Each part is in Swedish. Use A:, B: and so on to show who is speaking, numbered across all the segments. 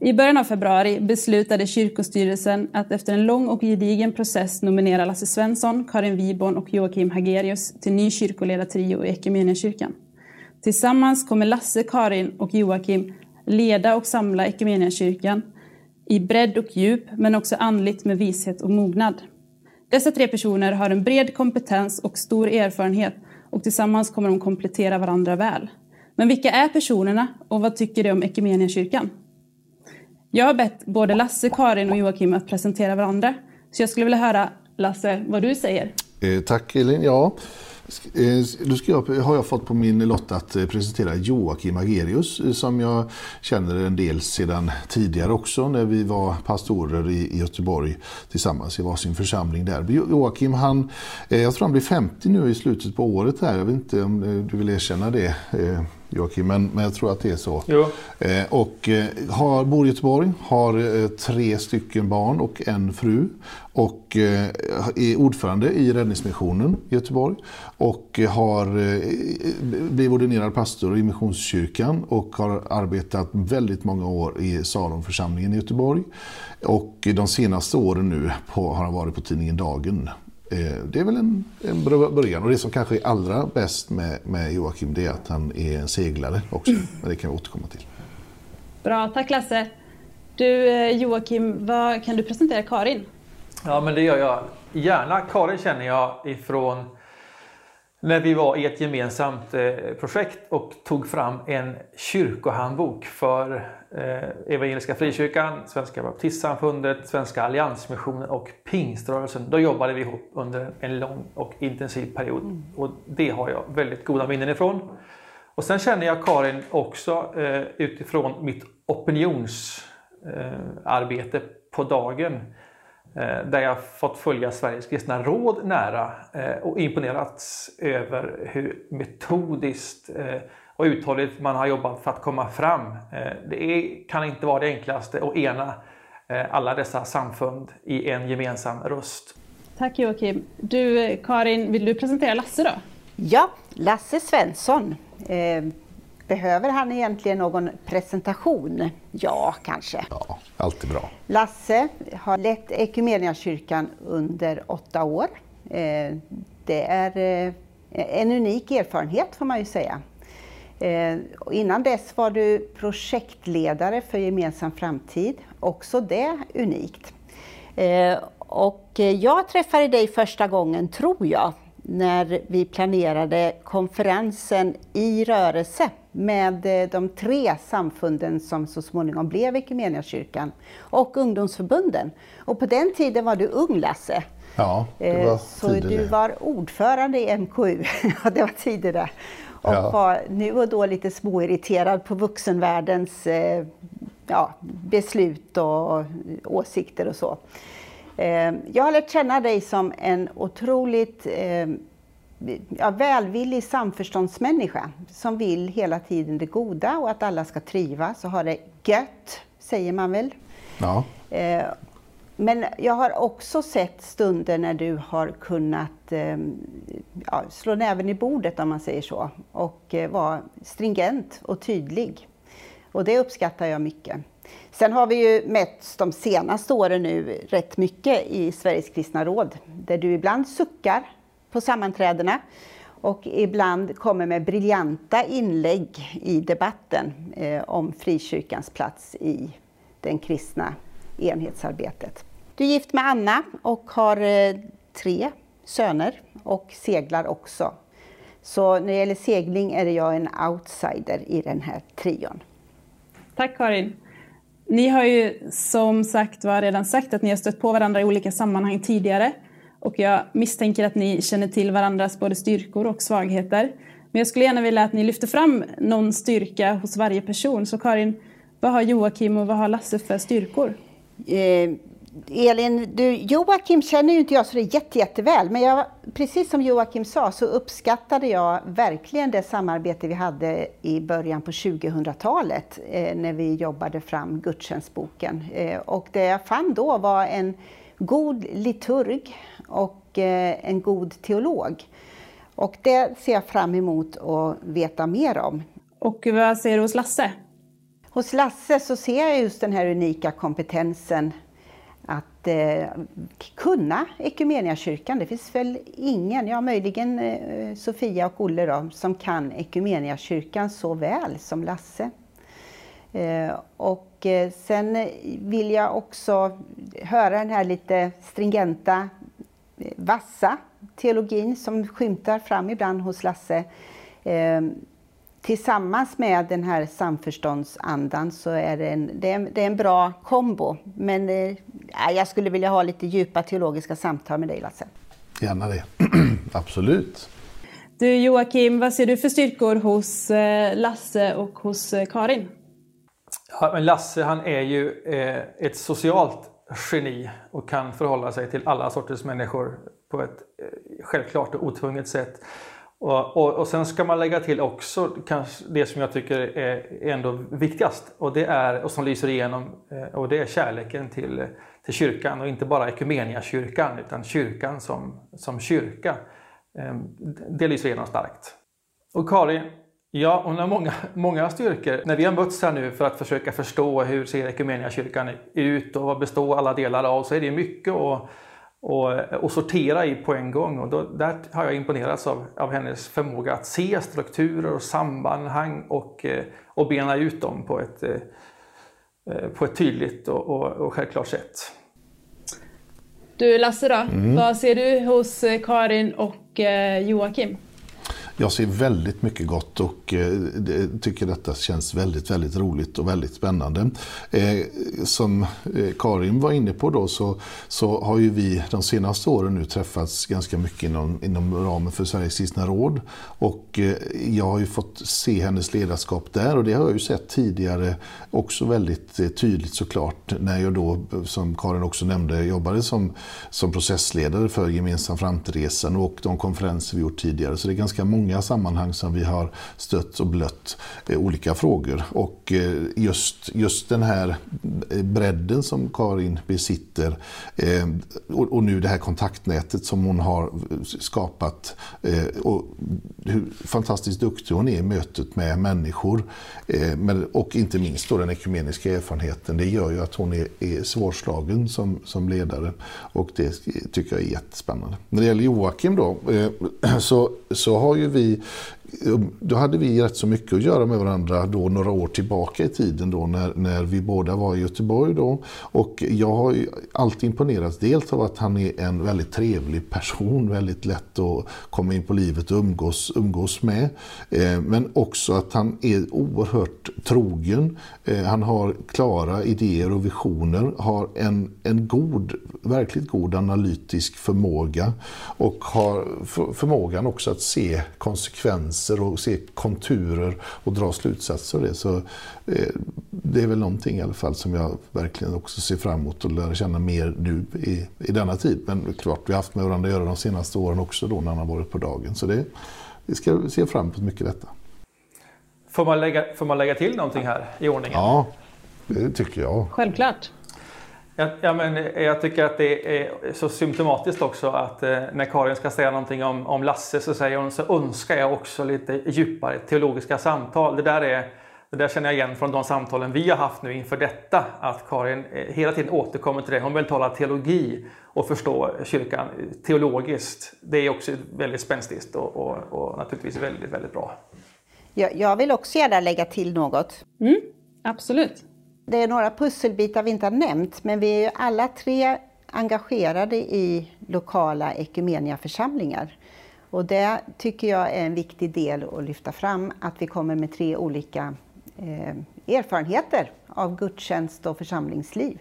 A: I början av februari beslutade kyrkostyrelsen att efter en lång och gedigen process nominera Lasse Svensson, Karin Wiborn och Joakim Hagerius till ny kyrkoledartrio i Equmeniakyrkan. Tillsammans kommer Lasse, Karin och Joakim leda och samla Equmeniakyrkan i bredd och djup, men också andligt med vishet och mognad. Dessa tre personer har en bred kompetens och stor erfarenhet och tillsammans kommer de komplettera varandra väl. Men vilka är personerna och vad tycker de om Equmeniakyrkan? Jag har bett både Lasse, Karin och Joakim att presentera varandra. Så jag skulle vilja höra, Lasse, vad du säger.
B: Eh, tack Elin. Ja, Eh, då jag, har jag fått på min lott att eh, presentera Joakim Agerius eh, som jag känner en del sedan tidigare också när vi var pastorer i Göteborg tillsammans i varsin församling där. Joakim han, eh, jag tror han blir 50 nu i slutet på året här. Jag vet inte om du vill erkänna det Joakim, men, men jag tror att det är så. Eh, och eh, har, bor i Göteborg, har eh, tre stycken barn och en fru. Och eh, är ordförande i Räddningsmissionen i Göteborg. Och har eh, blivit ordinerad pastor i Missionskyrkan och har arbetat väldigt många år i Salomförsamlingen i Göteborg. Och de senaste åren nu på, har han varit på tidningen Dagen det är väl en, en början. Och det som kanske är allra bäst med, med Joakim det är att han är en seglare också. Mm. Men det kan vi återkomma till.
A: Bra, tack Lasse. Du eh, Joakim, vad kan du presentera Karin?
C: Ja men det gör jag gärna. Karin känner jag ifrån när vi var i ett gemensamt eh, projekt och tog fram en kyrkohandbok för eh, Evangeliska Frikyrkan, Svenska Baptistsamfundet, Svenska Alliansmissionen och Pingströrelsen. Då jobbade vi ihop under en lång och intensiv period mm. och det har jag väldigt goda minnen ifrån. Och sen känner jag Karin också eh, utifrån mitt opinionsarbete på dagen där jag fått följa Sveriges kristna råd nära eh, och imponerats över hur metodiskt eh, och uthålligt man har jobbat för att komma fram. Det är, kan inte vara det enklaste att ena alla dessa samfund i en gemensam röst.
A: Tack Joakim. Du Karin, vill du presentera Lasse då?
D: Ja, Lasse Svensson. Behöver han egentligen någon presentation? Ja, kanske.
B: Ja, alltid bra.
D: Lasse har lett Equmeniakyrkan under åtta år. Eh, det är eh, en unik erfarenhet får man ju säga. Eh, innan dess var du projektledare för Gemensam framtid, också det unikt. Och jag träffade dig första gången, tror jag, när vi planerade konferensen i rörelse med eh, de tre samfunden som så småningom blev Equmeniakyrkan och ungdomsförbunden. Och på den tiden var du ung Lasse.
B: Ja, det
D: var eh, Så du var ordförande i MKU, det var tidigare. Och ja. var nu och då lite småirriterad på vuxenvärldens eh, ja, beslut och åsikter och så. Jag har lärt känna dig som en otroligt ja, välvillig samförståndsmänniska som vill hela tiden det goda och att alla ska trivas och ha det gött, säger man väl.
B: Ja.
D: Eh, men jag har också sett stunder när du har kunnat eh, ja, slå näven i bordet om man säger så och eh, vara stringent och tydlig. Och det uppskattar jag mycket. Sen har vi ju mätt de senaste åren nu rätt mycket i Sveriges kristna råd där du ibland suckar på sammanträdena och ibland kommer med briljanta inlägg i debatten eh, om frikyrkans plats i det kristna enhetsarbetet. Du är gift med Anna och har eh, tre söner och seglar också. Så när det gäller segling är jag en outsider i den här trion.
A: Tack Karin. Ni har ju som sagt var redan sagt att ni har stött på varandra i olika sammanhang tidigare. Och jag misstänker att ni känner till varandras både styrkor och svagheter. Men jag skulle gärna vilja att ni lyfter fram någon styrka hos varje person. Så Karin, vad har Joakim och vad har Lasse för styrkor?
D: Eh, Elin, du, Joakim känner ju inte jag så jätte, jätteväl, men jag, precis som Joakim sa så uppskattade jag verkligen det samarbete vi hade i början på 2000-talet eh, när vi jobbade fram gudstjänstboken. Eh, och det jag fann då var en god liturg och eh, en god teolog. Och det ser jag fram emot att veta mer om.
A: Och vad säger du hos Lasse?
D: hos Lasse så ser jag just den här unika kompetensen att eh, kunna Ekumeniakyrkan. Det finns väl ingen, ja möjligen eh, Sofia och Olle då, som kan Ekumeniakyrkan så väl som Lasse. Eh, och eh, sen vill jag också höra den här lite stringenta, vassa teologin som skymtar fram ibland hos Lasse. Eh, tillsammans med den här samförståndsandan så är det en, det är en, det är en bra kombo. Men eh, jag skulle vilja ha lite djupa teologiska samtal med dig Lasse.
B: Gärna det, absolut.
A: Du Joakim, vad ser du för styrkor hos eh, Lasse och hos eh, Karin?
C: Ja, men Lasse han är ju eh, ett socialt geni och kan förhålla sig till alla sorters människor på ett eh, självklart och otvunget sätt. Och, och, och, sen ska man lägga till också kanske det som jag tycker är ändå viktigast och det är, och som lyser igenom, eh, och det är kärleken till, till kyrkan och inte bara kyrkan utan kyrkan som, som kyrka. Ehm, det lyser igenom starkt. Och Karin, ja hon har många, många styrkor. När vi har mötts här nu för att försöka förstå hur ser kyrkan ut och vad består alla delar av så är det mycket att och, och, sortera i på en gång. Och då, där har jag imponerats av, av hennes förmåga att se strukturer och sammanhang och, eh, och bena ut dem på ett, eh, eh, på ett tydligt och, och, och självklart sätt.
A: Du Lasse då, mm. vad ser du hos Karin och Joakim?
B: Jag ser väldigt mycket gott och eh, tycker detta känns väldigt, väldigt roligt och väldigt spännande. Eh, som eh, Karin var inne på då så, så har ju vi de senaste åren nu träffats ganska mycket inom, inom ramen för Sveriges kristna råd. Och eh, jag har ju fått se hennes ledarskap där och det har jag ju sett tidigare också väldigt eh, tydligt såklart när jag då, som Karin också nämnde, jobbade som, som processledare för Gemensam framtidsresan och de konferenser vi gjort tidigare. Så det är ganska många många sammanhang som vi har stött och blött eh, olika frågor. Och eh, just, just den här eh, bredden som Karin besitter och, och, nu det här kontaktnätet som hon har skapat och hur fantastiskt duktig hon är i mötet med människor och inte minst då den ekumeniska erfarenheten. Det gör ju att hon är, är svårslagen som, som ledare och det tycker jag är jättespännande. När det gäller Joakim då så, så har ju vi Eh, då hade vi rätt så mycket att göra med varandra då några år tillbaka i tiden då när, när vi båda var i Göteborg då. Och jag har alltid imponerats dels av att han är en väldigt trevlig person, väldigt lätt att komma in på livet och umgås, umgås med. Eh, men också att han är oerhört trogen. Eh, han har klara idéer och visioner, har en, en god, verkligt god analytisk förmåga och har för, förmågan också att se konsekvenser gränser och se konturer och dra slutsatser av det. Så eh, det är väl någonting i alla fall som jag verkligen också ser fram emot att lära känna mer nu i, i denna tid. Men klart, vi har haft med varandra att göra de senaste åren också då när han har varit på dagen. Så det, vi ska se fram emot mycket detta.
C: Får man, lägga, får man lägga till någonting här i ordningen?
B: Ja, det tycker jag.
A: Självklart.
C: Ja, ja, men jag tycker att det är så symptomatiskt också att eh, när Karin ska säga någonting om, om Lasse så säger hon så önskar jag också lite djupare teologiska samtal. Det där, är, det där känner jag igen från de samtalen vi har haft nu inför detta. Att Karin eh, hela tiden återkommer till det. Hon vill tala teologi och förstå kyrkan teologiskt. Det är också väldigt spänstigt och, och, och naturligtvis väldigt, väldigt bra.
D: Jag, jag vill också gärna lägga till något.
A: Mm, absolut.
D: Det är några pusselbitar vi inte har nämnt, men vi är alla tre engagerade i lokala ekumeniaförsamlingar. Och det tycker jag är en viktig del att lyfta fram, att vi kommer med tre olika eh, erfarenheter av gudstjänst och församlingsliv.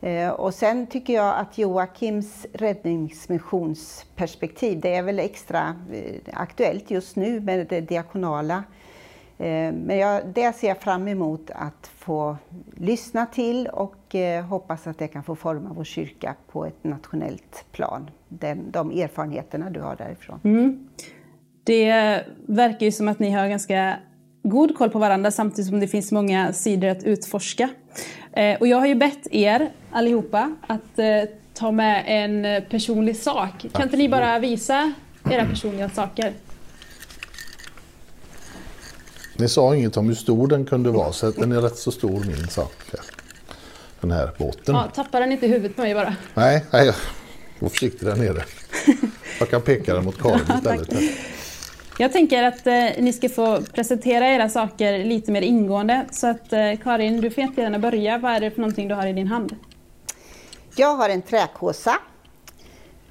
D: Eh, och sen tycker jag att Joakims räddningsmissionsperspektiv, det är väl extra eh, aktuellt just nu med det diakonala Eh, men jag, det ser jag fram emot att få lyssna till och eh, hoppas att det kan få forma vår kyrka på ett nationellt plan. Den, de erfarenheterna du har därifrån.
A: Mm. Det verkar ju som att ni har ganska god koll på varandra samtidigt som det finns många sidor att utforska. Eh, och jag har ju bett er allihopa att ta med en personlig sak. Kan inte ni bara visa era personliga saker?
B: Ni sa inget om hur stor den kunde vara, så den är rätt så stor min sak. Den här båten.
A: Ja, tappa den inte i huvudet på mig bara.
B: Nej, nej var försiktig där nere. Jag kan peka den mot Karin istället.
A: Jag tänker att eh, ni ska få presentera era saker lite mer ingående. Så att eh, Karin, du får jättegärna börja. Vad är det för någonting du har i din hand?
D: Jag har en träkåsa.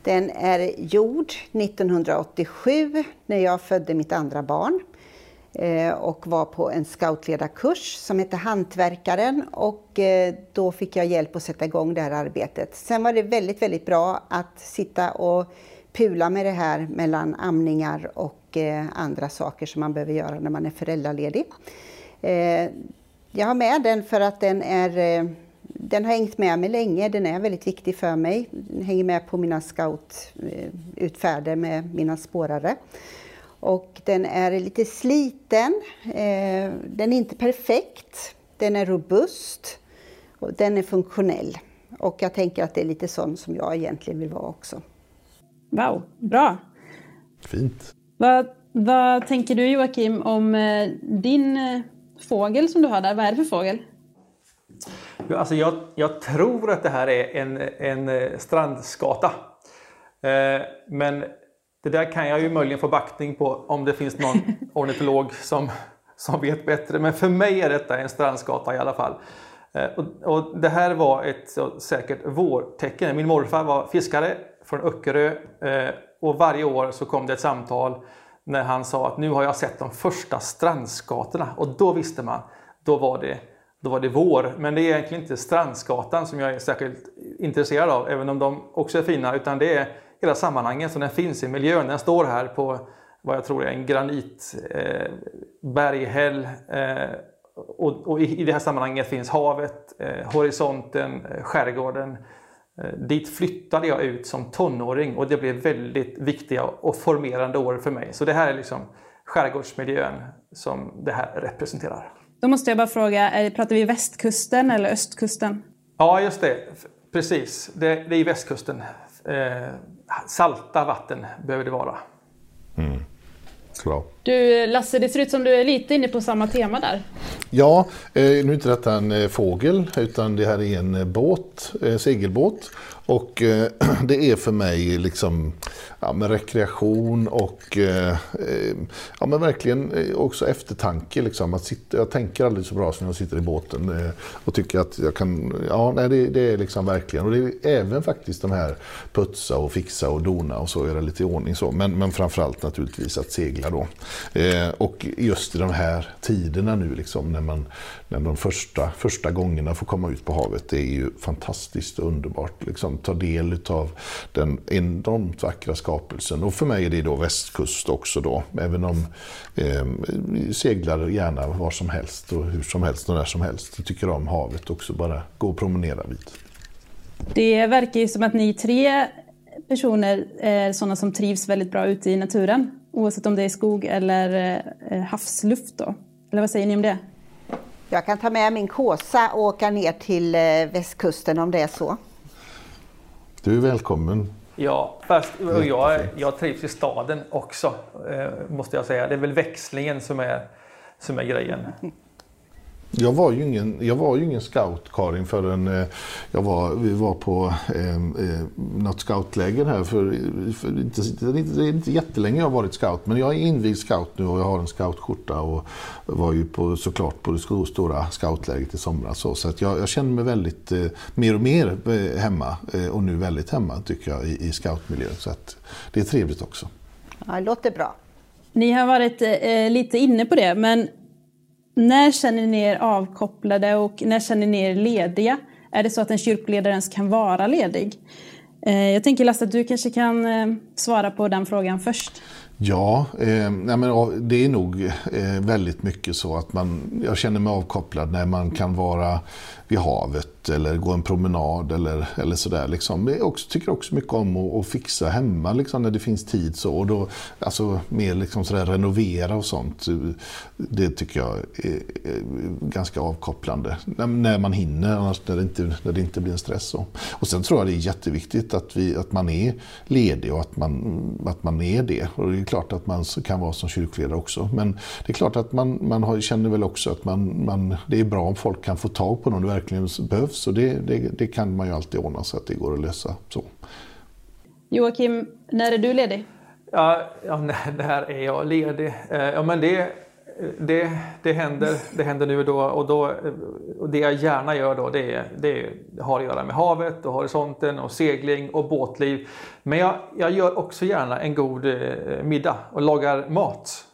D: Den är gjord 1987 när jag födde mitt andra barn Eh, och var på en scoutledarkurs som hette Hantverkaren och eh, då fick jag hjälp att sätta igång det här arbetet. Sen var det väldigt, väldigt bra att sitta och pula med det här mellan amningar och eh, andra saker som man behöver göra när man är föräldraledig. Jag har med den för att den är den har hängt med mig länge, den är väldigt viktig för mig. Den hänger med på mina scoututfärder med mina spårare. Och den är lite sliten, eh, den är inte perfekt, den är robust och den är funktionell. Och jag tänker att det är lite sån som jag egentligen vill vara också.
A: Wow, bra!
B: Fint!
A: Vad, vad tänker du Joakim om eh, din eh, fågel som du har där? Vad är det för fågel?
C: Alltså jag, jag tror att det här är en, en strandskata. Men det där kan jag ju möjligen få backning på om det finns någon ornitolog som, som vet bättre. Men för mig är detta en strandskata i alla fall. Eh, och, och, det här var ett så, säkert vårtecken. Min morfar var fiskare från Öckerö eh, och varje år så kom det ett samtal när han sa att nu har jag sett de första strandskatorna och då visste man, då var det då var det vår. Men det är egentligen inte Strandsgatan som jag är särskilt intresserad av, även om de också är fina, utan det är hela sammanhanget som den finns i miljön. Den står här på vad jag tror är en granitberghäll eh, eh, och, och i, i, det här sammanhanget finns havet, eh, horisonten, eh, skärgården. Eh, dit flyttade jag ut som tonåring och det blev väldigt viktiga och formerande år för mig. Så det här är liksom skärgårdsmiljön som det här representerar.
A: Då måste jag bara fråga, pratar vi västkusten eller östkusten?
C: Ja, just det. Precis, det, det är västkusten. Salta vatten behöver det vara.
B: Mm. Klar.
A: Du Lasse, det ser ut som du är lite inne på samma tema där.
B: Ja, eh, nu är inte detta en eh, fågel utan det här är en eh, båt, eh, segelbåt. Och eh, det är för mig liksom ja, med rekreation och eh, eh, ja, men verkligen eh, också eftertanke. Liksom, att sitta, jag tänker aldrig så bra som jag sitter i båten eh, och tycker att jag kan... Ja, nej, det, det, är liksom verkligen. Och det är även faktiskt de här putsa och fixa och dona och så, göra lite i ordning så. Men, men framförallt naturligtvis att segla då. och just i de här tiderna nu liksom, när man när de första, första gångerna får komma ut på havet. Det är ju fantastiskt och underbart. Liksom, ta del av den enormt vackra skapelsen. Och för mig är det då västkust också då. Även om eh, seglar gärna var som helst och hur som helst och när som helst. Jag tycker om havet också, bara gå och promenera vid.
A: Det verkar ju som att ni tre personer är sådana som trivs väldigt bra ute i naturen. Oavsett om det är skog eller eh, havsluft då. Eller vad säger ni om det?
D: Jag kan ta med min kåsa och åka ner till eh, västkusten om det är så.
B: Du är välkommen.
C: Ja, fast jag, jag trivs i staden också, eh, måste jag säga. Det är väl växlingen som är, som är grejen.
B: Jag var ju ingen, jag var ju ingen scout, Karin, förrän eh, jag var, vi var på eh, eh, något scoutläger här. För, för inte, det är inte jättelänge jag har varit scout, men jag är invigd scout nu och jag har en scoutskjorta och var ju på, såklart på det stora scoutläget i somras. Så, så att jag, jag känner mig väldigt, eh, mer och mer eh, hemma eh, och nu väldigt hemma tycker jag i, i scoutmiljön. Så att det är trevligt också.
D: Ja, det låter bra.
A: Ni har varit eh, lite inne på det, men när känner ni er avkopplade och när känner ni er lediga? Är det så att en kyrkoledare ens kan vara ledig? Eh, jag tänker Lasse att du kanske kan eh, svara på den frågan först.
B: Ja, eh, men det är nog eh, väldigt mycket så att man, jag känner mig avkopplad när man kan vara vid havet eller gå en promenad eller, eller sådär. Liksom. Jag också, tycker också mycket om att, att fixa hemma liksom, när det finns tid. Så, och då, alltså, mer liksom sådär, renovera och sånt. Det tycker jag är, är ganska avkopplande. När, när, man hinner, annars när det inte, när det inte blir en stress. Så. Och sen tror jag det är jätteviktigt att, vi, att man är ledig och att man, att man är det. Och det klart att man kan vara som kyrkledare också. Men det är klart att man, man har, känner väl också att man, man, det är bra om folk kan få tag på någon du verkligen behövs. Och det, det, det kan man ju alltid ordna så att det går att lösa. Så.
A: Joakim, när är du ledig?
C: Ja, ja när, när är jag ledig? Eh, ja, men det, det, det, händer, det händer nu och då och, då, och det jag gärna gör då det, det har att göra med havet och horisonten och segling och båtliv. Men jag, jag gör också gärna en god eh, middag och lagar mat.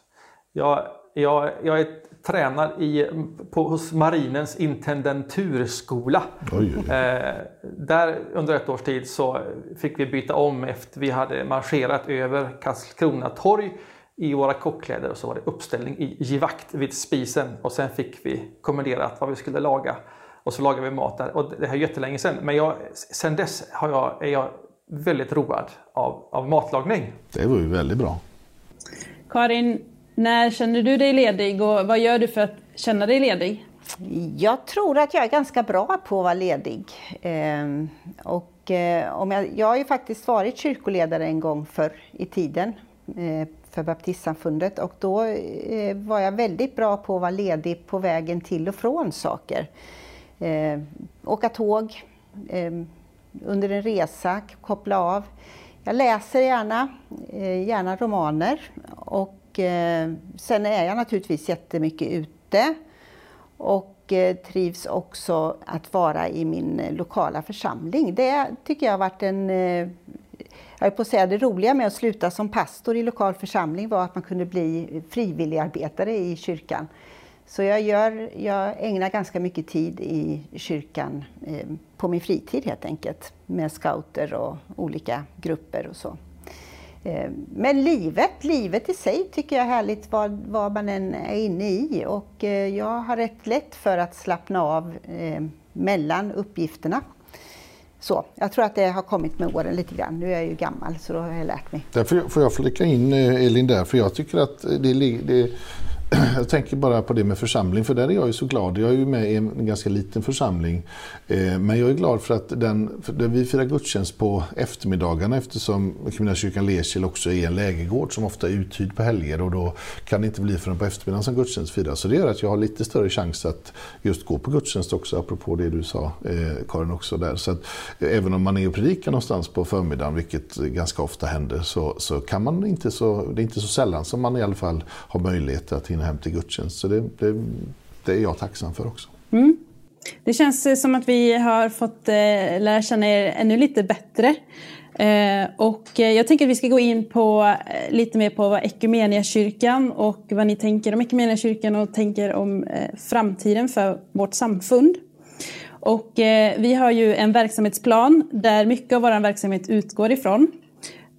C: Jag, jag, jag är tränad i, på, hos marinens intendenturskola. Oj, oj. Eh, där under ett års tid så fick vi byta om efter vi hade marscherat över Karlskrona torg i våra kockkläder och så var det uppställning i givakt vid spisen och sen fick vi kommenderat vad vi skulle laga. Och så lagade vi mat där. Och det här är jättelänge sedan. Men jag, sen dess har jag, är jag väldigt road av, av matlagning.
B: Det var ju väldigt bra.
A: Karin, när känner du dig ledig och vad gör du för att känna dig ledig?
D: Jag tror att jag är ganska bra på att vara ledig. Ehm, och, eh, om jag, jag har ju faktiskt varit kyrkoledare en gång förr i tiden eh, för baptistsamfundet och då eh, var jag väldigt bra på att vara ledig på vägen till och från saker. Ehm, åka tåg, ehm, under en resa, koppla av. Jag läser gärna, gärna romaner och eh, sen är jag naturligtvis jättemycket ute och eh, trivs också att vara i min eh, lokala församling. Det tycker jag har varit en eh, jag på att säga, det roliga med att sluta som pastor i lokal församling var att man kunde bli frivilligarbetare i kyrkan. Så jag, gör, jag ägnar ganska mycket tid i kyrkan eh, på min fritid helt enkelt. Med scouter och olika grupper och så. Eh, men livet, livet i sig tycker jag är härligt vad, vad man än är inne i. Och eh, jag har rätt lätt för att slappna av eh, mellan uppgifterna. Så, jag tror att det har kommit med åren lite grann. Nu är jag ju gammal så då har jag lärt mig.
B: Därför får jag flika in Elin där, för jag tycker att det, det, jag tänker bara på det med församling, för där är jag ju så glad. Jag är ju med i en ganska liten församling. Eh, men jag är glad för att den, för vi firar gudstjänst på eftermiddagarna eftersom Kyrkan Lerkil också är en lägergård som ofta är uthyrd på helger och då kan det inte bli förrän på eftermiddagen som gudstjänst firas. Så det gör att jag har lite större chans att just gå på gudstjänst också, apropå det du sa eh, Karin också där. Så att, eh, även om man är och predikar någonstans på förmiddagen, vilket ganska ofta händer, så, så kan man inte så, det är inte så sällan som man i alla fall har möjlighet att hinna hem till gudstjänst. Så det, det, det är jag tacksam för också.
A: Mm. Det känns eh, som att vi har fått eh, lära känna er ännu lite bättre. Eh, och eh, jag tänker att vi ska gå in på eh, lite mer på Equmeniakyrkan och vad ni tänker om Equmeniakyrkan och tänker om framtiden för vårt samfund. Och vi har ju en verksamhetsplan där mycket av vår verksamhet utgår ifrån.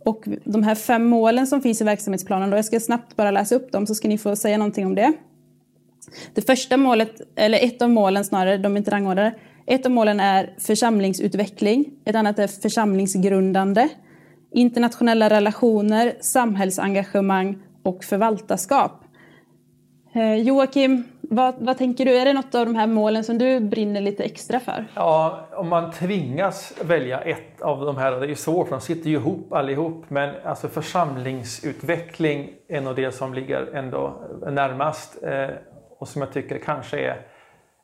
A: Och de här fem målen som finns i verksamhetsplanen, då jag ska snabbt bara läsa upp dem så ska ni få säga någonting om det. Det första målet, eller ett av målen snarare, de är inte rangordnade. Ett av målen är församlingsutveckling, ett annat är församlingsgrundande, internationella relationer, samhällsengagemang och förvaltarskap. Eh, Joakim, vad, vad, tänker du? Är det något av de här målen som du brinner lite extra för?
C: Ja, om man tvingas välja ett av de här, det är ju svårt, de sitter ju ihop allihop, men alltså församlingsutveckling är nog det som ligger ändå närmast eh, och som jag tycker kanske är,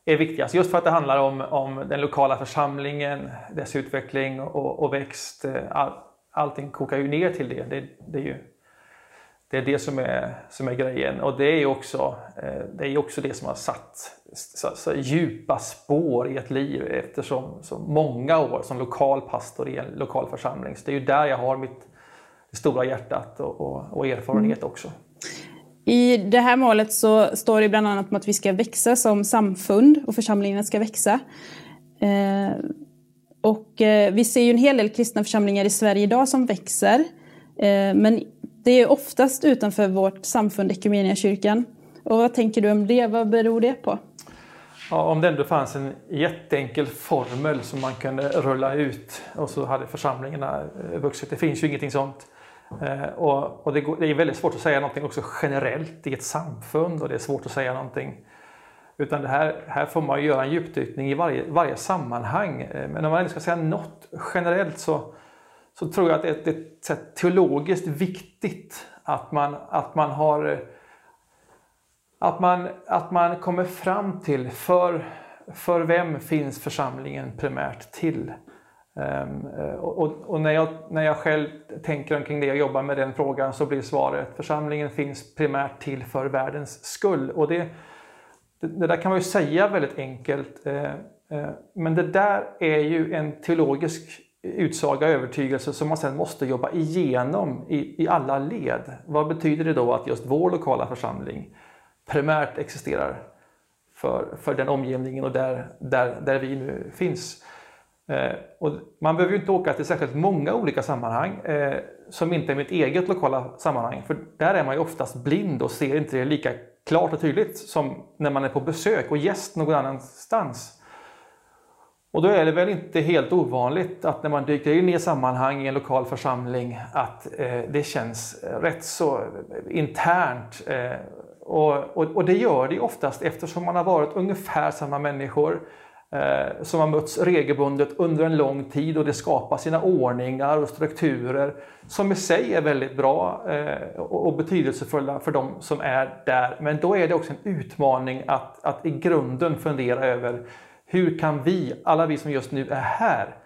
C: är viktigast. Just för att det handlar om, om den lokala församlingen, dess utveckling och, och växt. Eh, all, allting kokar ju ner till det. Det, det är ju det är det som är, som är grejen och det är också eh, det, är också det som har satt så, så djupa spår i ett liv eftersom så många år som lokal pastor i en lokal församling. Så det är ju där jag har mitt stora hjärtat och, och, och erfarenhet mm. också.
A: I det här målet så står det bland annat om att vi ska växa som samfund och församlingarna ska växa. Eh, och eh, vi ser ju en hel del kristna församlingar i Sverige idag som växer. Eh, men det är oftast utanför vårt samfund Equmeniakyrkan. Och vad tänker du om det? Vad beror det på?
C: Ja, om det ändå fanns en jätteenkel formel som man kunde rulla ut och så hade församlingarna eh, vuxit. Det finns ju ingenting sånt. Eh, och, och det, går, det, är väldigt svårt att säga någonting också generellt i ett samfund och det är svårt att säga någonting. Utan det här, här får man göra en djupdykning i varje, varje sammanhang. Eh, men om man ändå ska säga något generellt så så tror jag att det är, ett teologiskt viktigt Att man, att man har att man, att man kommer fram till för, för vem finns församlingen primärt till? Um, och, och, när, jag, när jag själv tänker omkring det och jobbar med den frågan så blir svaret församlingen finns primärt till för världens skull. Och det, det, det där kan man ju säga väldigt enkelt. Eh, eh, men det där är ju en teologisk utsaga, övertygelse som man sedan måste jobba igenom i, i alla led. Vad betyder det då att just vår lokala församling primärt existerar för, för den omgivningen och där, där, där vi nu finns? Eh, och man behöver ju inte åka till särskilt många olika sammanhang eh, som inte är mitt eget lokala sammanhang. För där är man ju oftast blind och ser inte det lika klart och tydligt som när man är på besök och gäst någon annanstans. Och då är det väl inte helt ovanligt att när man dyker in i ett sammanhang i en lokal församling att eh, det känns eh, rätt så eh, internt. Eh, och, och, och, det gör det oftast eftersom man har varit ungefär samma människor eh, som har mötts regelbundet under en lång tid och det skapar sina ordningar och strukturer som i sig är väldigt bra eh, och, och, betydelsefulla för de som är där. Men då är det också en utmaning att, att i grunden fundera över hur kan vi, alla vi som just nu är här,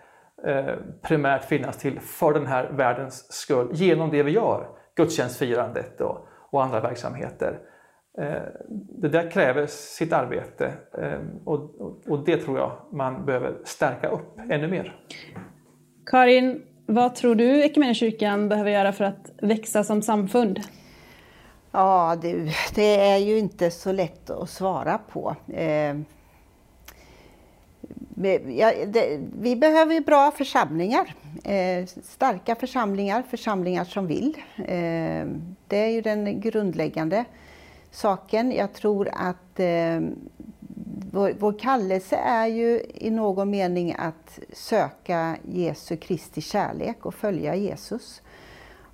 C: eh, primärt finnas till för den här världens skull genom det vi gör, gudstjänstfirandet och, och andra verksamheter. Eh, det där kräver sitt arbete eh, och, och det tror jag man behöver stärka upp ännu mer.
A: Karin, vad tror du Equmeniakyrkan behöver göra för att växa som samfund?
D: Ja du, det är ju inte så lätt att svara på. Eh, vi behöver ju bra församlingar, eh, starka församlingar, församlingar som vill. Eh, det är ju den grundläggande saken. Jag tror att eh, vår, vår kallelse är ju i någon mening att söka Jesu Kristi kärlek och följa Jesus.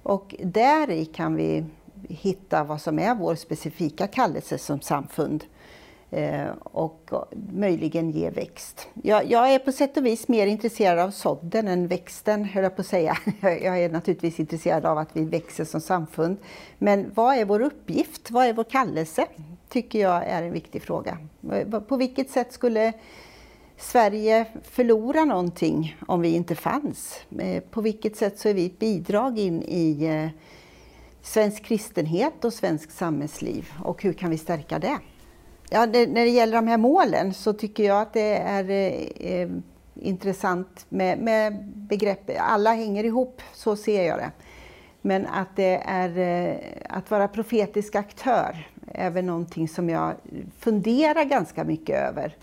D: Och där kan vi hitta vad som är vår specifika kallelse som samfund. Eh, och möjligen ge växt. Jag, jag, är på sätt och vis mer intresserad av sådden än växten, höll jag på att säga. Jag är naturligtvis intresserad av att vi växer som samfund. Men vad är vår uppgift? Vad är vår kallelse? tycker jag är en viktig fråga. Eh, på vilket sätt skulle Sverige förlora någonting om vi inte fanns? Eh, på vilket sätt så är vi ett bidrag in i svensk kristenhet och svensk samhällsliv och hur kan vi stärka det? Ja, det, när det gäller de här målen så tycker jag att det är eh, intressant med, med begrepp. Alla hänger ihop, så ser jag det. Men att det är eh, att vara profetisk aktör är väl någonting som jag funderar ganska mycket över.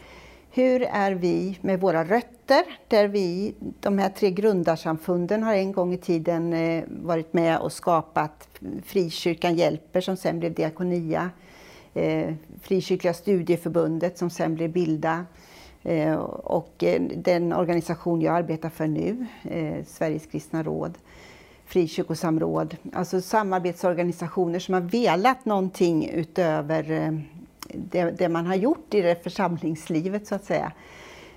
D: Hur är vi med våra rötter? Där vi, de här tre grundarsamfunden har en gång i tiden eh, varit med och skapat Frikyrkan hjälper som sen blev Diakonia eh, Frikyrkliga studieförbundet som sen blev Bilda eh, och eh, den organisation jag arbetar för nu, eh, Sveriges kristna råd, frikyrkosamråd, alltså samarbetsorganisationer som har velat någonting utöver eh, det, det, man har gjort i det församlingslivet så att säga.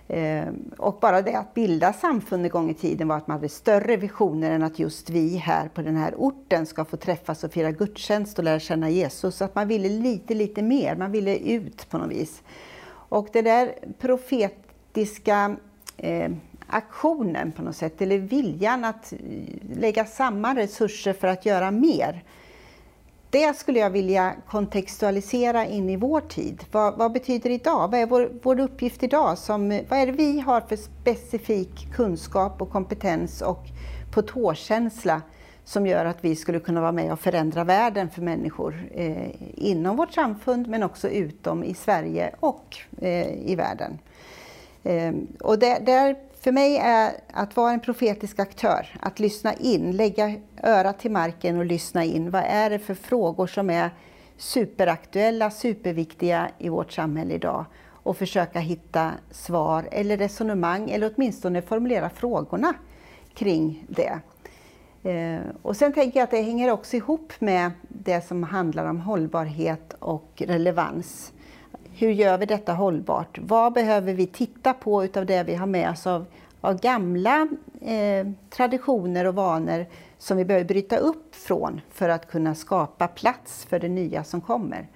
D: Eh, och bara det att bilda samfund en gång i tiden var att man hade större visioner än att just vi här på den här orten ska få träffas och fira gudstjänst och lära känna Jesus. Så att man ville lite, lite mer, man ville ut på något vis. Och det där profetiska eh, aktionen på något sätt, eller viljan att eh, lägga samman resurser för att göra mer, det skulle jag vilja kontextualisera in i vår tid. Vad, vad betyder idag? Vad är vår, vår uppgift idag? Som, vad är det vi har för specifik kunskap och kompetens och på tårkänsla som gör att vi skulle kunna vara med och förändra världen för människor eh, inom vårt samfund men också utom i Sverige och eh, i världen. Eh, och där, där för mig är att vara en profetisk aktör, att lyssna in, lägga örat till marken och lyssna in. Vad är det för frågor som är superaktuella, superviktiga i vårt samhälle idag? Och försöka hitta svar eller resonemang eller åtminstone formulera frågorna kring det. Eh, och sen tänker jag att det hänger också ihop med det som handlar om hållbarhet och relevans. Hur gör vi detta hållbart? Vad behöver vi titta på utav det vi har med oss av, av gamla eh, traditioner och vanor som vi behöver bryta upp från för att kunna skapa plats för det nya som kommer.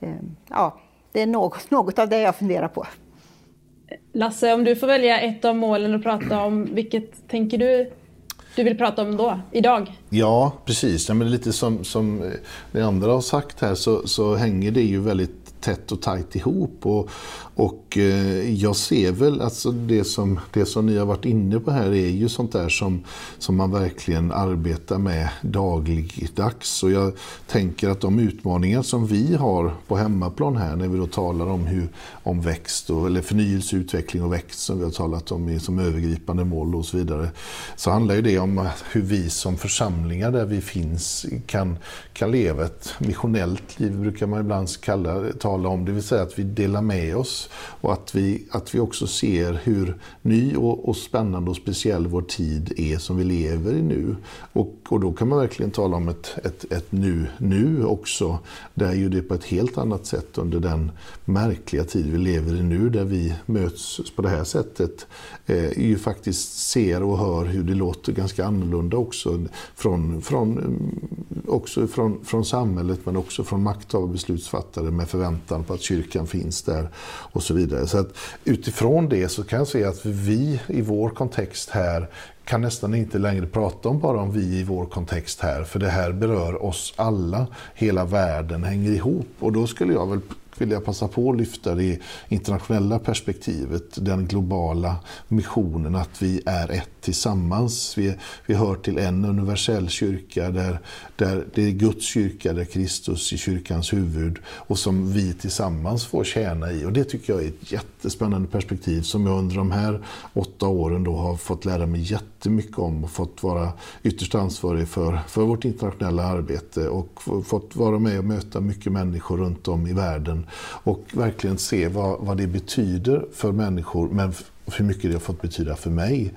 D: Eh, ja, det är något, något av det jag funderar på.
A: Lasse, om du får välja ett av målen att prata om, vilket tänker du du vill prata om då, idag?
B: Ja, precis. Ja, men lite som, som det andra har sagt här så, så hänger det ju väldigt tätt och tajt ihop. Och, och och eh, jag ser väl, alltså det som, det som ni har varit inne på här är ju sånt där som, som man verkligen arbetar med dagligdags. Och jag tänker att de utmaningar som vi har på hemmaplan här när vi då talar om, hur, om växt, och, eller förnyelse, utveckling och växt som vi har talat om i, som övergripande mål och så vidare. Så handlar ju det om hur vi som församlingar där vi finns kan, kan leva ett missionellt liv, brukar man ibland kalla, tala om. Det vill säga att vi delar med oss och att vi, att vi också ser hur ny och, och spännande och speciell vår tid är som vi lever i nu. Och, och då kan man verkligen tala om ett, ett, ett nu, nu också. Där ju det på ett helt annat sätt under den märkliga tid vi lever i nu, där vi möts på det här sättet, eh, ju faktiskt ser och hör hur det låter ganska annorlunda också från, från, mm, också från, från samhället men också från makthavare och beslutsfattare med förväntan på att kyrkan finns där och så vidare. Så att utifrån det så kan jag se att vi i vår kontext här kan nästan inte längre prata om bara om vi i vår kontext här, för det här berör oss alla. Hela världen hänger ihop. Och då skulle jag väl vill jag passa på att lyfta det internationella perspektivet, den globala missionen att vi är ett tillsammans. Vi, vi hör till en universell kyrka där, där det är Guds kyrka, där Kristus är kyrkans huvud och som vi tillsammans får tjäna i. Och Det tycker jag är ett jättespännande perspektiv som jag under de här åtta åren då har fått lära mig jättemycket om och fått vara ytterst ansvarig för, för vårt internationella arbete och fått vara med och möta mycket människor runt om i världen och verkligen se vad, vad det betyder för människor men hur mycket det har fått betyda för mig.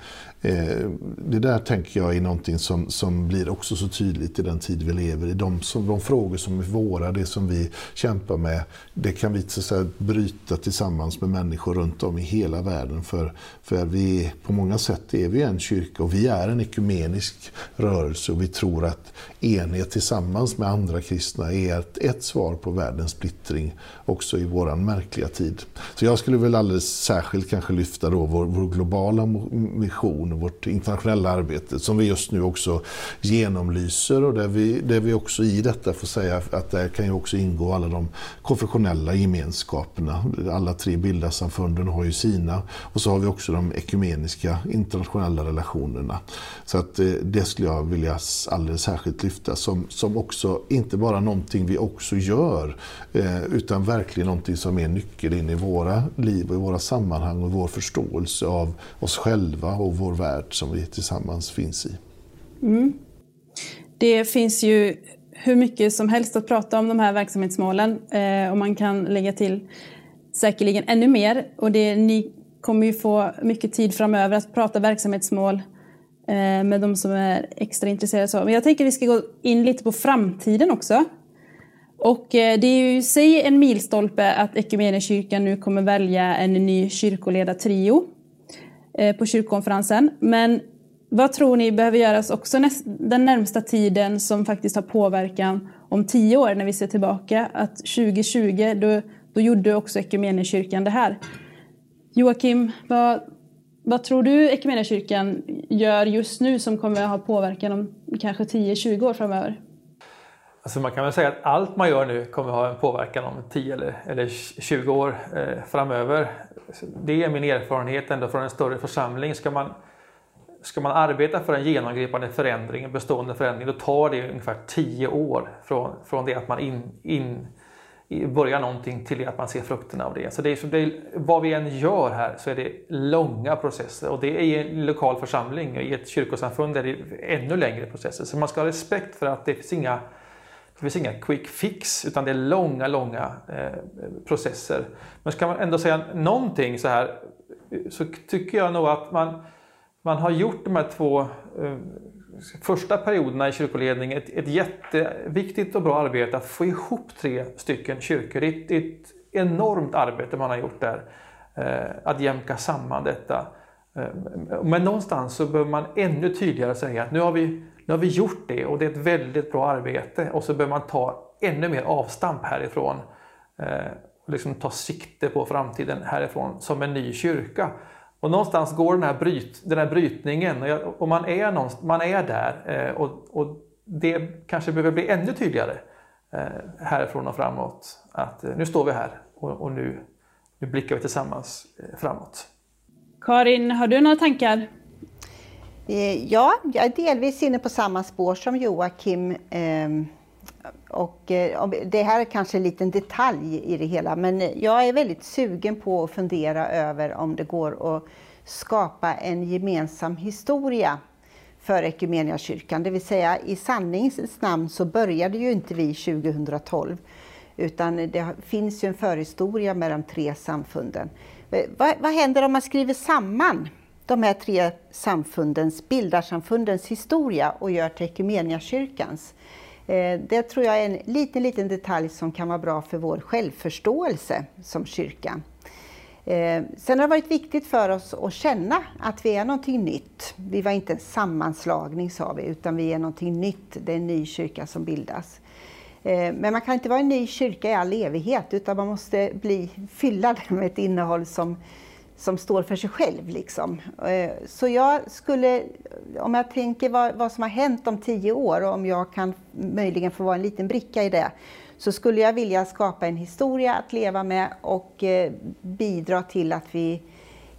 B: Eh, det där tänker jag är någonting som, som blir också så tydligt i den tid vi lever i. De, som, de frågor som är våra, det som vi kämpar med, det kan vi så att säga, bryta tillsammans med människor runt om i hela världen. För, för vi, på många sätt är vi en kyrka och vi är en ekumenisk rörelse och vi tror att enhet tillsammans med andra kristna är ett, ett svar på världens splittring också i våran märkliga tid. Så jag skulle väl alldeles särskilt kanske lyfta då vår, vår globala mission och vårt internationella arbete som vi just nu också genomlyser och där vi, där vi också i detta får säga att där kan ju också ingå alla de konfessionella gemenskaperna. Alla tre bildarsamfunden har ju sina och så har vi också de ekumeniska internationella relationerna. Så att eh, det skulle jag vilja alldeles särskilt lyfta som, som också inte bara någonting vi också gör eh, utan verkligen någonting som är nyckel in i våra liv och i våra sammanhang och vår förståelse av oss själva och vår värld som vi tillsammans finns i. Mm.
A: Det finns ju hur mycket som helst att prata om de här verksamhetsmålen eh, och man kan lägga till säkerligen ännu mer. Och det, ni kommer ju få mycket tid framöver att prata verksamhetsmål eh, med de som är extra intresserade. Så. Men jag tänker att vi ska gå in lite på framtiden också. Och eh, det är ju i sig en milstolpe att Equmeniakyrkan nu kommer välja en ny kyrkoledartrio eh, Eh, på kyrkokonferensen. Men vad tror ni behöver göras också den närmsta tiden som faktiskt har påverkan om tio år när vi ser tillbaka? Att 2020, då, då gjorde också Equmeniakyrkan det här. Joakim, vad, vad tror du Equmeniakyrkan gör just nu som kommer att ha påverkan om kanske 10-20 år framöver?
C: Alltså man kan väl säga att allt man gör nu kommer att ha en påverkan om 10 eller, eller 20 år eh, framöver. Det är min erfarenhet ändå från en större församling. Ska man, ska man arbeta för en genomgripande förändring, en bestående förändring, då tar det ungefär 10 år från, från det att man in, in, börjar någonting till det att man ser frukterna av det. Så det är, det är, vad vi än gör här så är det långa processer och det är i en lokal församling, i ett kyrkosamfund är det ännu längre processer. Så man ska ha respekt för att det finns inga det finns inga quick fix utan det är långa, långa eh, processer. Men ska man ändå säga någonting så här så tycker jag nog att man, man har gjort de här två eh, första perioderna i kyrkoledningen ett, ett jätteviktigt och bra arbete att få ihop tre stycken kyrkor. Det är ett enormt arbete man har gjort där. Eh, att jämka samman detta. Men någonstans så behöver man ännu tydligare säga att nu har vi, nu har vi gjort det och det är ett väldigt bra arbete och så behöver man ta ännu mer avstamp härifrån och liksom ta sikte på framtiden härifrån som en ny kyrka. Och någonstans går den här, bryt, den här brytningen och, jag, och man, är man är där eh, och, och det kanske behöver bli ännu tydligare eh, härifrån och framåt. Att nu står vi här och, och nu, nu blickar vi tillsammans framåt.
A: Karin, har du några tankar?
D: Eh, ja, jag är delvis inne på samma spår som Joakim. Ehm, och eh, det här är kanske en liten detalj i det hela, men jag är väldigt sugen på att fundera över om det går att skapa en gemensam historia för Equmeniakyrkan. Det vill säga i sanningens namn så började ju inte vi 2012 utan det finns ju en förhistoria med de tre samfunden. Eh, vad, vad händer om man skriver samman de här tre samfundens, bildarsamfundens historia och gör till Equmeniakyrkans? Eh, det tror jag är en liten, liten detalj som kan vara bra för vår självförståelse som kyrka. Eh, sen har det varit viktigt för oss att känna att vi är någonting nytt. Vi var inte en sammanslagning sa vi, utan vi är någonting nytt. Det är en ny kyrka som bildas. Eh, men man kan inte vara en ny kyrka i all evighet utan man måste bli, fylla den med ett innehåll som, som står för sig själv. Liksom. Eh, så jag skulle, om jag tänker vad, vad, som har hänt om tio år och om jag kan möjligen få vara en liten bricka i det, så skulle jag vilja skapa en historia att leva med och eh, bidra till att vi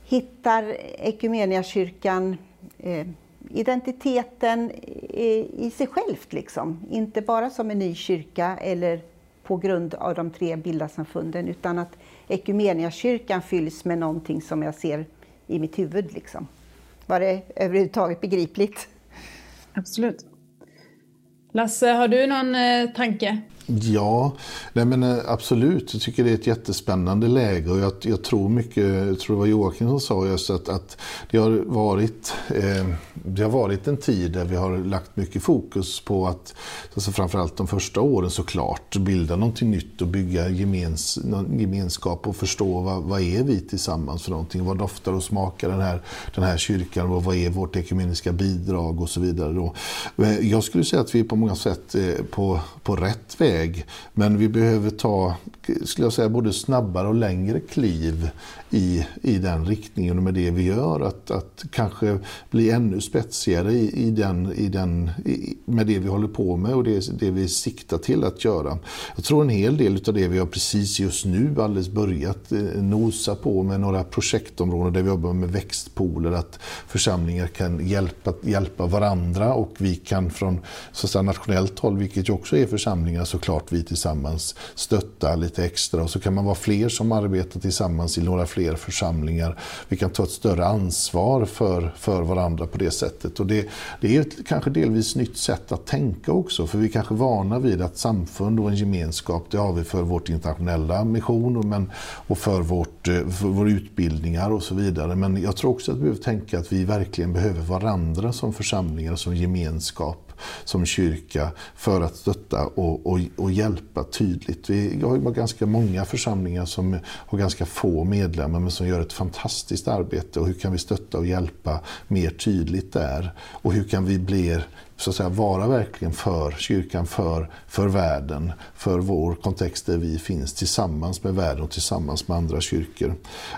D: hittar Equmeniakyrkan eh, identiteten i sig självt, liksom. inte bara som en ny kyrka eller på grund av de tre bildarsamfunden utan att Equmeniakyrkan fylls med någonting som jag ser i mitt huvud. Liksom. Var det överhuvudtaget begripligt?
A: Absolut. Lasse, har du någon eh, tanke?
B: Ja, nej men eh, absolut. Jag tycker det är ett jättespännande läge och jag, jag tror mycket, jag tror det var Joakim som sa just att, att det, har varit, eh, det har varit en tid där vi har lagt mycket fokus på att, alltså framförallt de första åren såklart, bilda någonting nytt och bygga gemens, gemenskap och förstå vad, vad är vi tillsammans för någonting? Vad doftar och smakar den här, den här kyrkan och vad är vårt ekumeniska bidrag och så vidare. Då. Eh, jag skulle säga att vi är på många sätt eh, på, på rätt väg väg. Men vi behöver ta skulle jag säga, både snabbare och längre kliv i, i den riktningen och med det vi gör. Att, att kanske bli ännu spetsigare i, i den, i den, i, med det vi håller på med och det, det vi siktar till att göra. Jag tror en hel del av det vi har precis just nu alldeles börjat eh, nosa på med några projektområden där vi jobbar med växtpooler, att församlingar kan hjälpa, hjälpa varandra och vi kan från så att säga, nationellt håll, vilket ju också är församlingar såklart, vi tillsammans stötta lite extra och så kan man vara fler som arbetar tillsammans i några fler församlingar. Vi kan ta ett större ansvar för, för varandra på det sättet. Och det, det är ett kanske delvis nytt sätt att tänka också, för vi är kanske vana vid att samfund och en gemenskap, det har vi för vårt internationella mission men, och för, vårt, eh, för våra utbildningar och så vidare. Men jag tror också att vi behöver tänka att vi verkligen behöver varandra som församlingar, som gemenskap som kyrka för att stötta och, och, och hjälpa tydligt. Vi har ganska många församlingar som har ganska få medlemmar men som gör ett fantastiskt arbete. Och hur kan vi stötta och hjälpa mer tydligt där? Och hur kan vi bli så att säga, vara verkligen för kyrkan, för, för världen, för vår kontext där vi finns tillsammans med världen och tillsammans med andra kyrkor.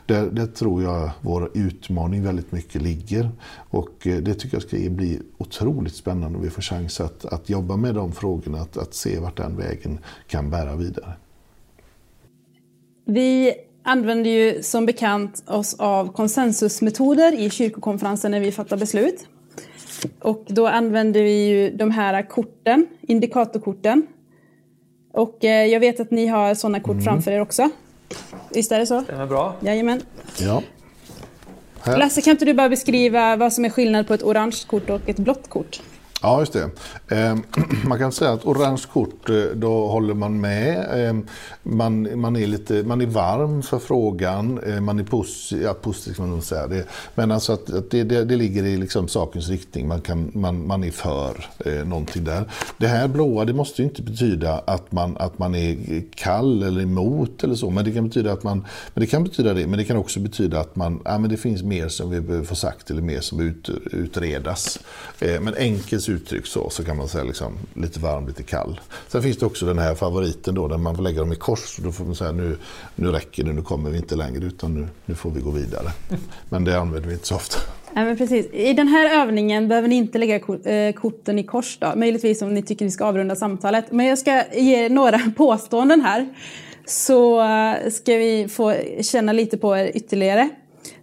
B: Där, där tror jag vår utmaning väldigt mycket ligger. Och eh, det tycker jag ska bli otroligt spännande om vi får chans att, att jobba med de frågorna, att, att se vart den vägen kan bära vidare.
A: Vi använder ju som bekant oss av konsensusmetoder i kyrkokonferensen när vi fattar beslut. Och då använder vi ju de här korten, indikatorkorten. Och eh, jag vet att ni har sådana kort mm. framför er också. Visst är det så?
C: Stämmer bra.
A: Jajamän.
B: Ja.
A: Här. Lasse, kan inte du bara beskriva vad som är skillnad på ett orange kort och ett blått kort?
B: Ja, just det. Ehm, man kan säga att orange kort, eh, då håller man med. Ehm, man, man, är, lite, man är varm för frågan. Ehm, man är positiv, ja, positiv kan man nog säga. Det. Men alltså att, att det, det, det, ligger i liksom sakens riktning. Man, kan, man, man är för eh, någonting där. Det här blåa, det måste ju inte betyda att man, att man är kall eller emot eller så. Men det kan betyda att man, men det kan betyda det. Men det kan också betyda att man, ja, men det finns mer som vi behöver få sagt eller mer som ut, utredas. men enkelt uttryck så, så kan man säga liksom, lite varm, lite kall. Sen finns det också den här favoriten då, där man får lägga dem i kors. Då får man säga nu, nu räcker det, nu kommer vi inte längre utan nu, nu får vi gå vidare. Men det använder vi inte så ofta.
A: Ja, men precis. I den här övningen behöver ni inte lägga eh, korten i kors. Då. Möjligtvis om ni tycker vi ska avrunda samtalet. Men jag ska ge några påståenden här. Så eh, ska vi få känna lite på er ytterligare.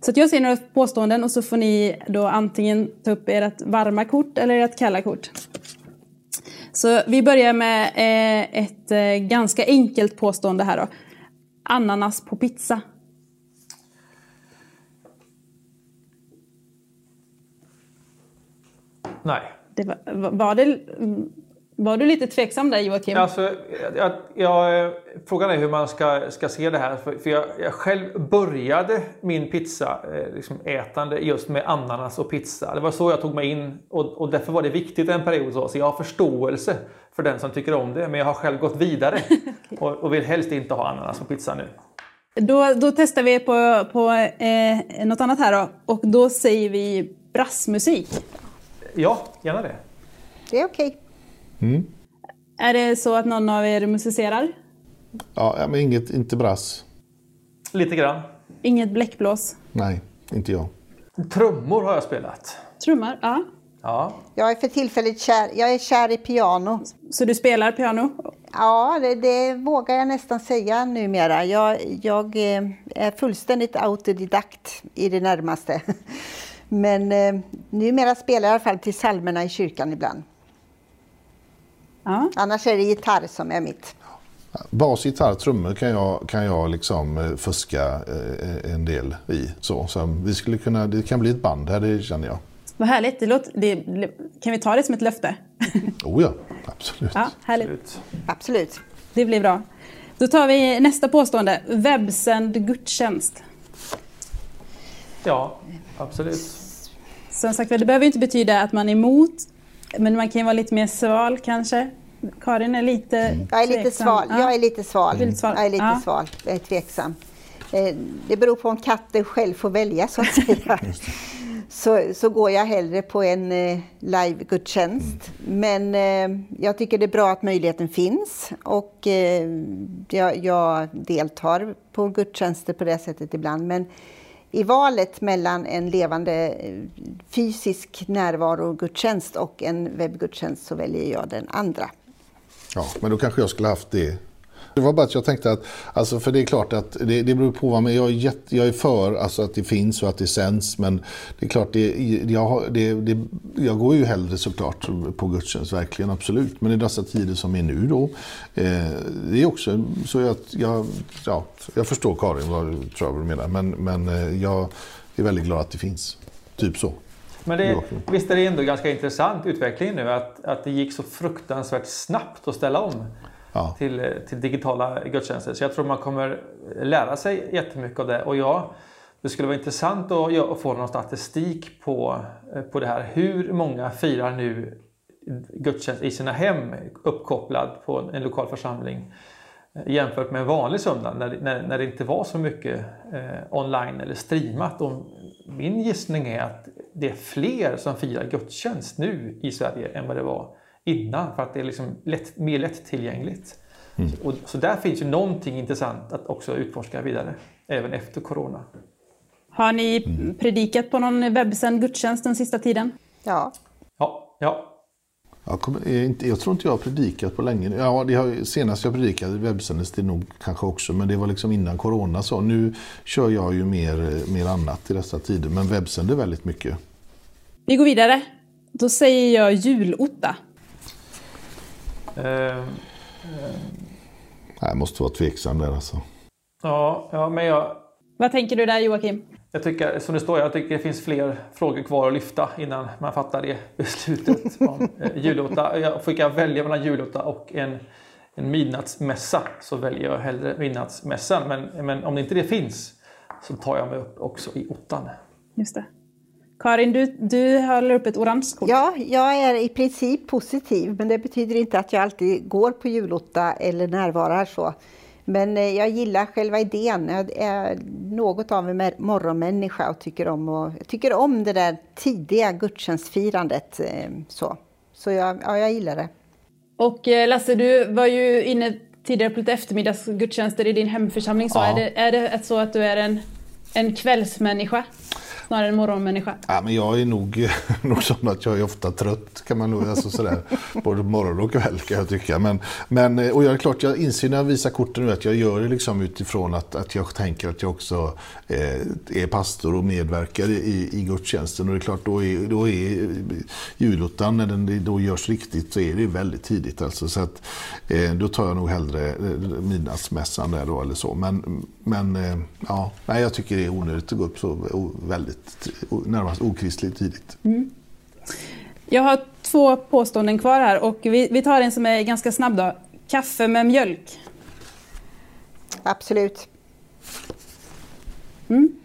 A: Så jag säger några påståenden och så får ni då antingen ta upp ert varma kort eller ert kalla kort. Så vi börjar med eh, ett eh, ganska enkelt påstående här då. Ananas på pizza.
C: Nej.
A: Det var, var det var du lite tveksam där Joakim?
C: Alltså, jag, jag, frågan är hur man ska, ska se det här. För, för jag, jag, själv började min pizza eh, liksom ätande just med ananas och pizza. Det var så jag tog mig in och, och därför var det viktigt en period. Så, så jag har förståelse för den som tycker om det. Men jag har själv gått vidare och, och, vill helst inte ha ananas på pizza nu.
A: Då, då testar vi på, på eh, något annat här då. Och då säger vi brassmusik.
C: Ja, gärna det.
D: Det är okej. Okay.
A: Mm. Är det så att någon av er musicerar?
B: Ja, men inget, inte brass.
C: Lite grann.
A: Inget bläckblås?
B: Nej, inte jag.
C: Trummor har jag spelat.
A: Trummor, ja.
C: Ja.
D: Jag är för tillfället kär, jag är kär i piano.
A: Så du spelar piano?
D: Ja, det, det vågar jag nästan säga numera. Jag, jag eh, är fullständigt autodidakt i det närmaste. Men eh, numera spelar jag i alla fall till salmerna i kyrkan ibland. Ja. Annars är det gitarr som är mitt.
B: Bas, gitarr, trummor kan jag, kan jag liksom eh, fuska eh, en del i. Så, så vi skulle kunna, det kan bli ett band här, det känner jag.
A: Vad härligt. Det låter, det, kan vi ta det som ett löfte?
B: oh ja, absolut.
A: Ja, härligt.
D: Absolut.
A: Det blir bra. Då tar vi nästa påstående. Webbsänd gudstjänst.
C: Ja, absolut.
A: Som sagt det behöver inte betyda att man är emot men man kan ju vara lite mer sval kanske? Karin är lite mm.
D: Jag är lite sval. Ja. Jag är lite sval. Mm. Jag är lite ja. sval. Jag är tveksam. Eh, det beror på om katten själv får välja så att säga. så, så går jag hellre på en eh, live-gudstjänst. Mm. Men eh, jag tycker det är bra att möjligheten finns och eh, jag, jag deltar på gudstjänster på det sättet ibland. Men i valet mellan en levande eh, fysisk närvarogudstjänst och en webbgudstjänst så väljer jag den andra.
B: Ja, men då kanske jag skulle haft det det var bara att jag tänkte att, alltså för det är klart att det, det beror på, men jag är, jätte, jag är för alltså att det finns och att det sänds. Men det är klart, det, jag, det, det, jag går ju hellre såklart på gudstjänst, verkligen absolut. Men i dessa tider som är nu då, eh, det är också så att jag, ja, jag förstår Karin vad du tror du menar. Men, men eh, jag är väldigt glad att det finns. Typ så.
C: Men det, visst är det ändå ganska intressant utveckling nu att, att det gick så fruktansvärt snabbt att ställa om ja. till, eh, till digitala gudstjänster. Så jag tror man kommer lära sig jättemycket av det. Och ja, det skulle vara intressant att, få någon statistik på, eh, på det här. Hur många firar nu gudstjänst i sina hem uppkopplad på en lokal församling eh, jämfört med en vanlig söndag när, när, när det inte var så mycket eh, online eller streamat. Och min gissning är att det är fler som firar gudstjänst nu i Sverige än vad det var innan för att det är liksom lätt, mer lättillgängligt. Mm. Och, så där finns ju någonting intressant att också utforska vidare, även efter Corona.
A: Har ni mm. predikat på någon webbsänd gudstjänst den sista tiden?
D: Ja.
C: Ja. ja.
B: Jag, kommer, inte, jag tror inte jag har predikat på länge. Ja, det har, senast jag predikade webbsändes det nog kanske också, men det var liksom innan corona. Så nu kör jag ju mer, mer annat i dessa tider, men webbsänder väldigt mycket.
A: Vi går vidare. Då säger jag julotta.
B: Uh, jag måste vara tveksam där alltså.
C: Ja, ja, men jag...
A: Vad tänker du där Joakim?
C: jag tycker, som det står, jag tycker det finns fler frågor kvar att lyfta innan man fattar det beslutet om eh, julotta. Jag fick jag välja mellan julotta och en, en midnattsmässa så väljer jag hellre midnattsmässan. Men, men om det inte det finns så tar jag mig upp också i ottan.
A: Just det. Karin, du, du håller upp ett orange kort.
D: Ja, jag är i princip positiv, men det betyder inte att jag alltid går på julotta eller närvarar så. Men eh, jag gillar själva idén. Jag är något av en morgonmänniska och tycker om, och, jag tycker om det där tidiga gudstjänstfirandet. Eh, så, så jag, ja, jag gillar det.
A: Och eh, Lasse, du var ju inne tidigare på lite eftermiddagsgudstjänster i din hemförsamling. Så ja. är, det, är det så att du är en, en kvällsmänniska? Snarare en morgonmänniska?
B: Ja, men jag är nog, nog sån att jag är ofta trött kan man nog, alltså sådär, både morgon och kväll kan jag tycka. Men, men, eh, och jag är klart, jag inser när jag visar korten nu att jag gör det liksom utifrån att, att jag tänker att jag också eh, är pastor och medverkar i, i gudstjänsten. Och det är klart, då är, då är julottan, när den då görs riktigt, så är det väldigt tidigt. Alltså, så att, eh, då tar jag nog hellre eh, midnattsmässan där då eller så. Men, men eh, ja, nej, jag tycker det är onödigt att gå upp så väldigt närmast okristligt tidigt. Mm.
A: Jag har två påståenden kvar här och vi, vi tar en som är ganska snabb. Då. Kaffe med mjölk?
D: Absolut.
A: Mm.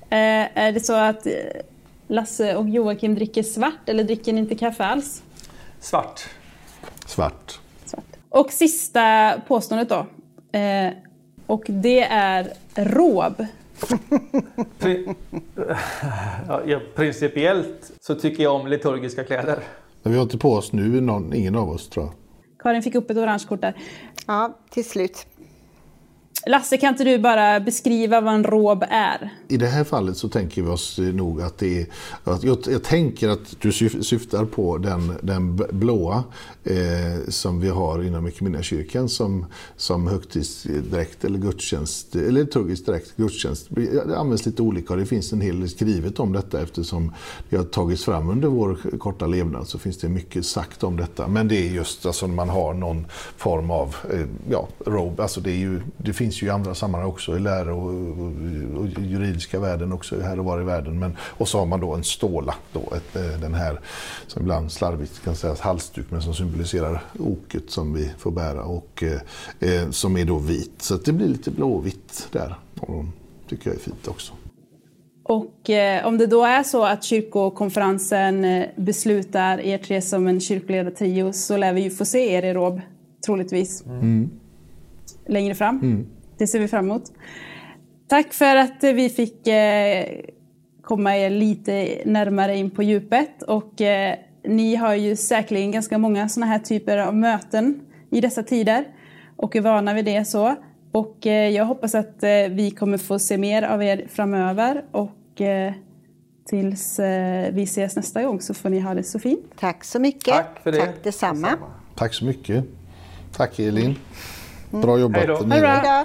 A: Eh, är det så att Lasse och Joakim dricker svart eller dricker ni inte kaffe alls?
C: Svart.
B: Svart.
A: svart. Och sista påståendet då. Eh, och det är råb.
C: Pri ja, principiellt så tycker jag om liturgiska kläder.
B: Men vi har inte på oss nu, någon, ingen av oss tror jag.
A: Karin fick upp ett orange kort där.
D: Ja, till slut.
A: Lasse, kan inte du bara beskriva vad en råb är?
B: I det här fallet så tänker vi oss nog att det är... Att jag, jag tänker att du syftar på den, den blåa eh, som vi har inom kyrkan som, som högtidsdräkt eller gudstjänst, eller liturgisk dräkt, gudstjänst. Det används lite olika och det finns en hel del skrivet om detta eftersom det har tagits fram under vår korta levnad så finns det mycket sagt om detta. Men det är just alltså man har någon form av eh, ja, robe, alltså det, är ju, det finns ju i andra sammanhang också, i läro och, och, och juridiska världen också, här och var i världen. Men, och så har man då en ståla, då, ett, eh, den här som ibland slarvigt kan sägas halsduk, men som symboliserar oket som vi får bära och eh, eh som är då vit. Så det blir lite blåvitt där. Och tycker jag är fint också.
A: Och eh, om det då är så att kyrkokonferensen eh, beslutar er tre som en kyrkoledartrio så lär vi ju få se er i Råb, troligtvis. Mm. Längre fram. Mm. Det ser vi fram emot. Tack för att vi fick eh, komma er lite närmare in på djupet. Och eh, ni har ju säkerligen ganska många sådana här typer av möten i dessa tider och är vana vid det så. Och eh, jag hoppas att vi kommer få se mer av er framöver och tills vi ses nästa gång så får ni ha det så fint.
D: Tack så mycket.
C: Tack för det.
D: Tack detsamma.
B: Tack så mycket. Tack Elin. Bra jobbat.
A: Hej då.